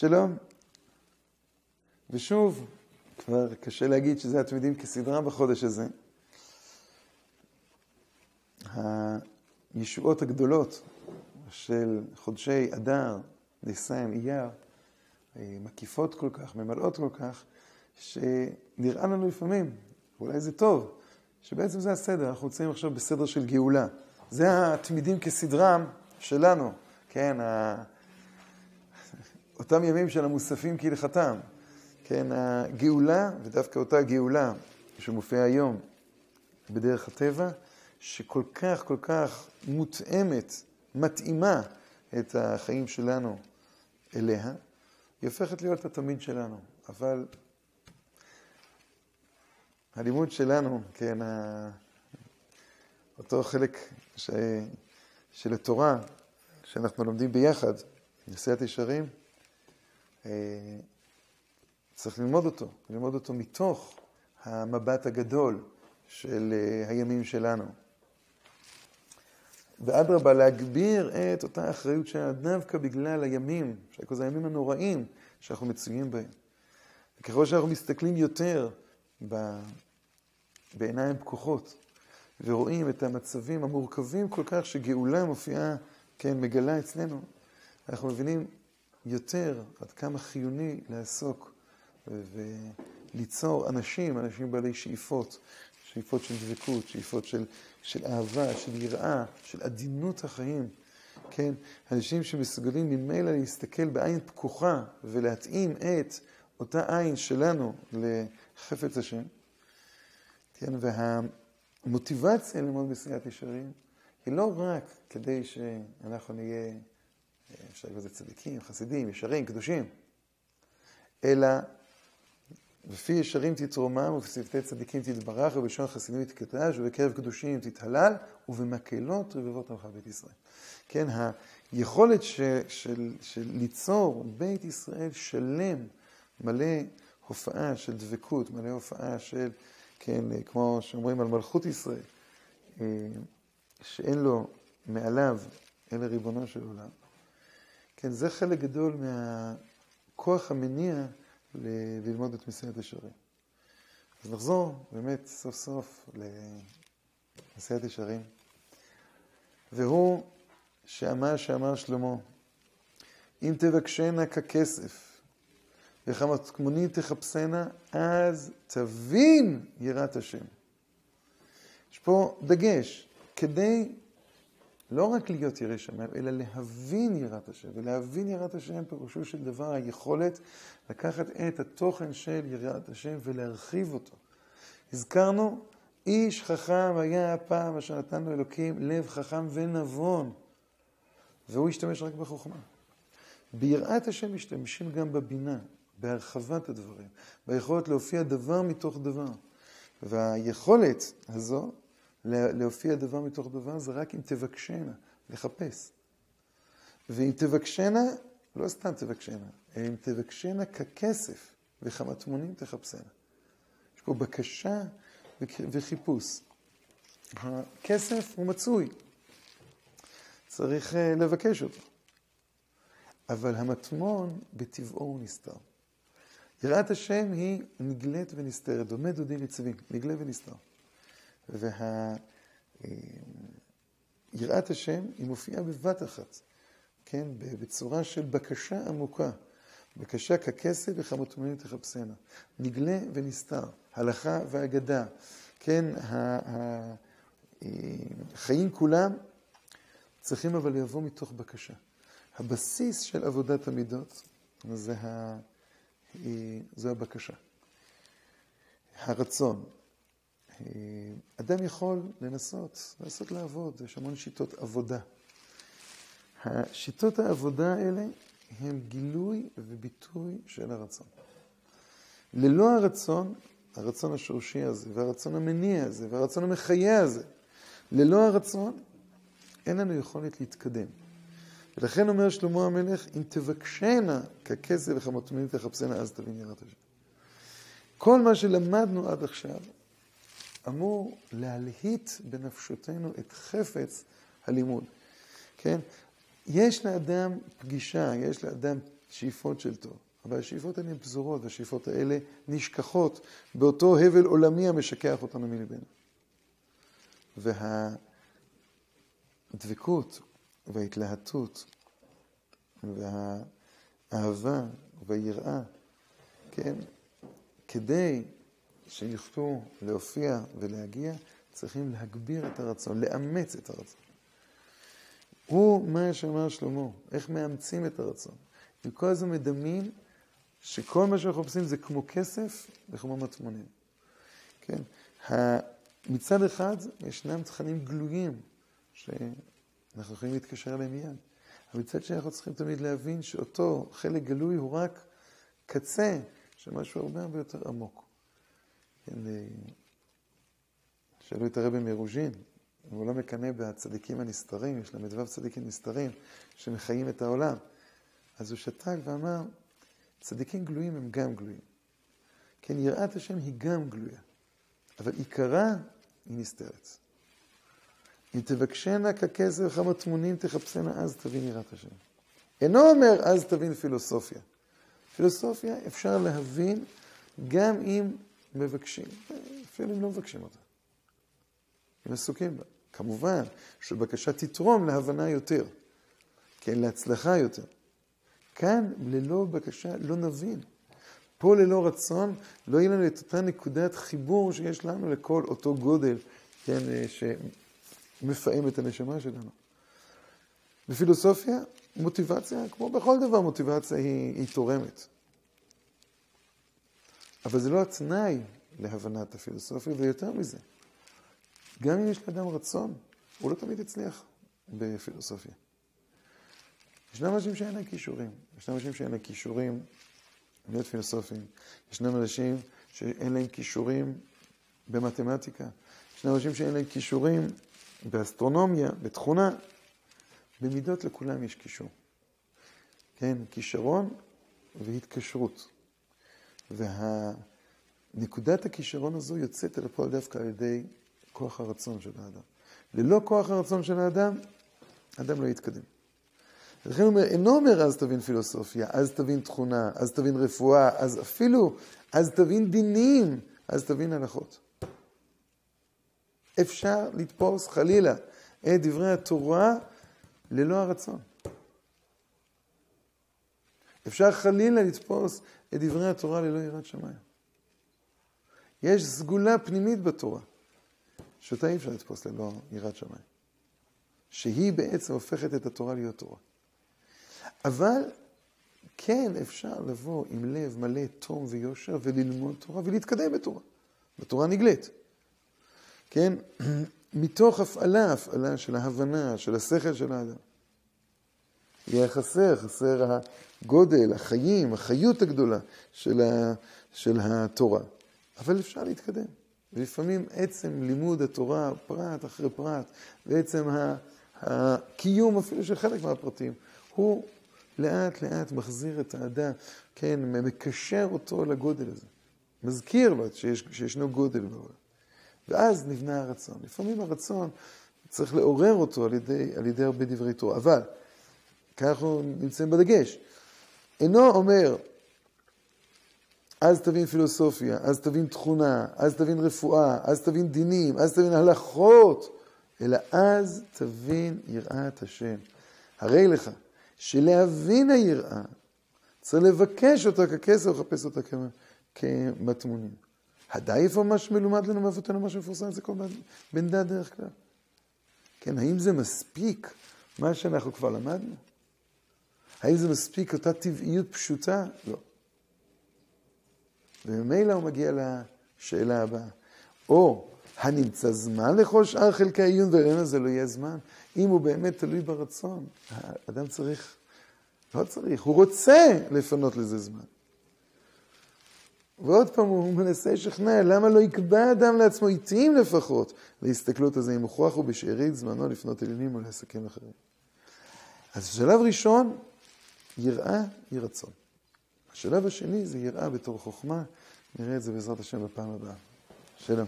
שלום. ושוב, כבר קשה להגיד שזה אתם יודעים כסדרה בחודש הזה. הישועות הגדולות של חודשי אדר, ניסן, אייר, מקיפות כל כך, ממלאות כל כך, שנראה לנו לפעמים, אולי זה טוב, שבעצם זה הסדר, אנחנו נמצאים עכשיו בסדר של גאולה. זה התמידים כסדרם שלנו, כן. אותם ימים של המוספים כהלכתם, כן, הגאולה, ודווקא אותה גאולה שמופיעה היום בדרך הטבע, שכל כך כל כך מותאמת, מתאימה את החיים שלנו אליה, היא הופכת להיות התמיד שלנו. אבל הלימוד שלנו, כן, אותו חלק ש... של התורה שאנחנו לומדים ביחד, נשיאת ישרים, צריך ללמוד אותו, ללמוד אותו מתוך המבט הגדול של אה, הימים שלנו. ואדרבה, להגביר את אותה אחריות שלה דווקא בגלל הימים, שזה הימים הנוראים שאנחנו מצויים בהם. וככל שאנחנו מסתכלים יותר ב... בעיניים פקוחות, ורואים את המצבים המורכבים כל כך שגאולה מופיעה, כן, מגלה אצלנו, אנחנו מבינים יותר עד כמה חיוני לעסוק וליצור אנשים, אנשים בעלי שאיפות, שאיפות של דבקות, שאיפות של, של אהבה, של יראה, של עדינות החיים. כן, אנשים שמסוגלים ממילא להסתכל בעין פקוחה ולהתאים את אותה עין שלנו לחפץ השם. כן, והמוטיבציה ללמוד מסיעת ישרים היא לא רק כדי שאנחנו נהיה, אפשר לקרוא לזה צדיקים, חסידים, ישרים, קדושים, אלא בפי ישרים תתרומם ובשפתי צדיקים תתברך ובשון חסידים תתקדש ובקרב קדושים תתהלל ובמקהלות רבבות עמך בית ישראל. כן, היכולת ש, של, של ליצור בית ישראל שלם, מלא הופעה של דבקות, מלא הופעה של, כן, כמו שאומרים על מלכות ישראל, אה, שאין לו מעליו אלא ריבונו של עולם. כן, זה חלק גדול מהכוח המניע ללמוד את מסיעת ישרים. אז נחזור באמת סוף סוף למסיעת ישרים. והוא שאמר שאמר שלמה, אם תבקשנה ככסף וכמתמוני תחפשנה, אז תבין יראת השם. יש פה דגש, כדי לא רק להיות ירא שמיים, אלא להבין יראת השם. ולהבין יראת השם פירושו של דבר היכולת לקחת את התוכן של יראת השם ולהרחיב אותו. הזכרנו, איש חכם היה הפעם אשר נתן לו אלוקים לב חכם ונבון, והוא השתמש רק בחוכמה. ביראת השם משתמשים גם בבינה, בהרחבת הדברים, ביכולת להופיע דבר מתוך דבר. והיכולת הזו להופיע דבר מתוך דבר זה רק אם תבקשנה, לחפש. ואם תבקשנה, לא סתם תבקשנה, אלא אם תבקשנה ככסף וכמטמונים תחפשנה. יש פה בקשה וחיפוש. הכסף הוא מצוי, צריך אה, לבקש אותו. אבל המטמון בטבעו הוא נסתר. יראת השם היא נגלית ונסתרת, דומה דודי ניצבים, נגלה ונסתר. ויראת וה... השם היא מופיעה בבת אחת, כן, בצורה של בקשה עמוקה. בקשה ככסף וכמותמנים תחפשנה. נגלה ונסתר, הלכה ואגדה. כן, החיים כולם צריכים אבל לבוא מתוך בקשה. הבסיס של עבודת המידות זה, ה... זה הבקשה. הרצון, אדם יכול לנסות, לנסות לעבוד, יש המון שיטות עבודה. השיטות העבודה האלה הם גילוי וביטוי של הרצון. ללא הרצון, הרצון השורשי הזה, והרצון המניע הזה, והרצון המחיה הזה, ללא הרצון, אין לנו יכולת להתקדם. ולכן אומר שלמה המלך, אם תבקשנה ככסף וכמטמאים תחפשנה, אז תבין יראת השם. כל מה שלמדנו עד עכשיו, אמור להלהיט בנפשותנו את חפץ הלימוד. כן? יש לאדם פגישה, יש לאדם שאיפות של טוב. אבל השאיפות האלה הן פזורות, והשאיפות האלה נשכחות באותו הבל עולמי המשכח אותנו מלבנו. והדבקות וההתלהטות והאהבה והיראה, כן, כדי שיוכלו להופיע ולהגיע, צריכים להגביר את הרצון, לאמץ את הרצון. הוא מה שאמר שלמה, איך מאמצים את הרצון. וכל הזמן מדמים שכל מה שאנחנו מחפשים זה כמו כסף וכמו מטמונים. כן? מצד אחד, ישנם תכנים גלויים שאנחנו יכולים להתקשר אליהם מיד. אבל מצד שני אנחנו צריכים תמיד להבין שאותו חלק גלוי הוא רק קצה של משהו הרבה הרבה יותר עמוק. כן, אה, שאלו את הרבי מרוז'ין, אם הוא לא מקנא בצדיקים הנסתרים, יש ל"ו צדיקים נסתרים שמחיים את העולם. אז הוא שתק ואמר, צדיקים גלויים הם גם גלויים. כן, יראת השם היא גם גלויה, אבל עיקרה היא נסתרת. אם תבקשנה ככסף וכמה תמונים תחפשנה, אז תבין יראת השם. אינו אומר, אז תבין פילוסופיה. פילוסופיה אפשר להבין גם אם מבקשים, אפילו אם לא מבקשים אותה. אם עסוקים בה. כמובן שבקשה תתרום להבנה יותר, כן, להצלחה יותר. כאן, ללא בקשה, לא נבין. פה ללא רצון, לא יהיה לנו את אותה נקודת חיבור שיש לנו לכל אותו גודל, כן, אה, שמפעם את הנשמה שלנו. בפילוסופיה, מוטיבציה, כמו בכל דבר, מוטיבציה היא, היא תורמת. אבל זה לא התנאי להבנת הפילוסופיה, ויותר מזה, גם אם יש לאדם רצון, הוא לא תמיד יצליח בפילוסופיה. ישנם אנשים שאין להם כישורים. ישנם אנשים שאין להם כישורים להיות פילוסופים. ישנם אנשים שאין להם כישורים במתמטיקה. ישנם אנשים שאין להם כישורים באסטרונומיה, בתכונה. במידות לכולם יש קישור. כן, כישרון והתקשרות. ונקודת הכישרון הזו יוצאת אל הפועל דווקא על ידי כוח הרצון של האדם. ללא כוח הרצון של האדם, האדם לא יתקדם. לכן הוא אומר, אינו אומר אז תבין פילוסופיה, אז תבין תכונה, אז תבין רפואה, אז אפילו, אז תבין דינים, אז תבין הלכות. אפשר לתפוס חלילה את דברי התורה ללא הרצון. אפשר חלילה לתפוס את דברי התורה ללא יראת שמיים. יש סגולה פנימית בתורה, שאותה אי אפשר לתפוס ללא יראת שמיים. שהיא בעצם הופכת את התורה להיות תורה. אבל כן אפשר לבוא עם לב מלא תום ויושר וללמוד תורה ולהתקדם בתורה. בתורה נגלית. כן? מתוך הפעלה, הפעלה של ההבנה, של השכל של האדם. יהיה חסר, חסר הגודל, החיים, החיות הגדולה של, ה, של התורה. אבל אפשר להתקדם. ולפעמים עצם לימוד התורה, פרט אחרי פרט, ועצם הקיום אפילו של חלק מהפרטים, הוא לאט לאט מחזיר את האדם, כן, מקשר אותו לגודל הזה. מזכיר לו שיש, שישנו גודל בעולם. ואז נבנה הרצון. לפעמים הרצון, צריך לעורר אותו על ידי, על ידי הרבה דברי תורה. אבל, כאן אנחנו נמצאים בדגש, אינו אומר, אז תבין פילוסופיה, אז תבין תכונה, אז תבין רפואה, אז תבין דינים, אז תבין הלכות, אלא אז תבין יראת השם. הרי לך שלהבין היראה, צריך לבקש אותה ככסף ולחפש אותה כמטמונים. הדי איפה מה שמלומד לנו מאבותינו, מה שמפורסם זה כל בן דת דרך כלל. כן, האם זה מספיק מה שאנחנו כבר למדנו? האם זה מספיק אותה טבעיות פשוטה? לא. וממילא הוא מגיע לשאלה הבאה. או הנמצא זמן לכל שאר חלקי העיון והרעיון הזה לא יהיה זמן. אם הוא באמת תלוי ברצון, האדם צריך, לא צריך, הוא רוצה לפנות לזה זמן. ועוד פעם הוא מנסה לשכנע, למה לא יקבע אדם לעצמו עיתים לפחות להסתכלות הזה, אם הוכרח הוא בשארית זמנו לפנות עליונים או לעסקים אחרים. אז שלב ראשון, יראה היא רצון. השלב השני זה יראה בתור חוכמה, נראה את זה בעזרת השם בפעם הבאה. שלום.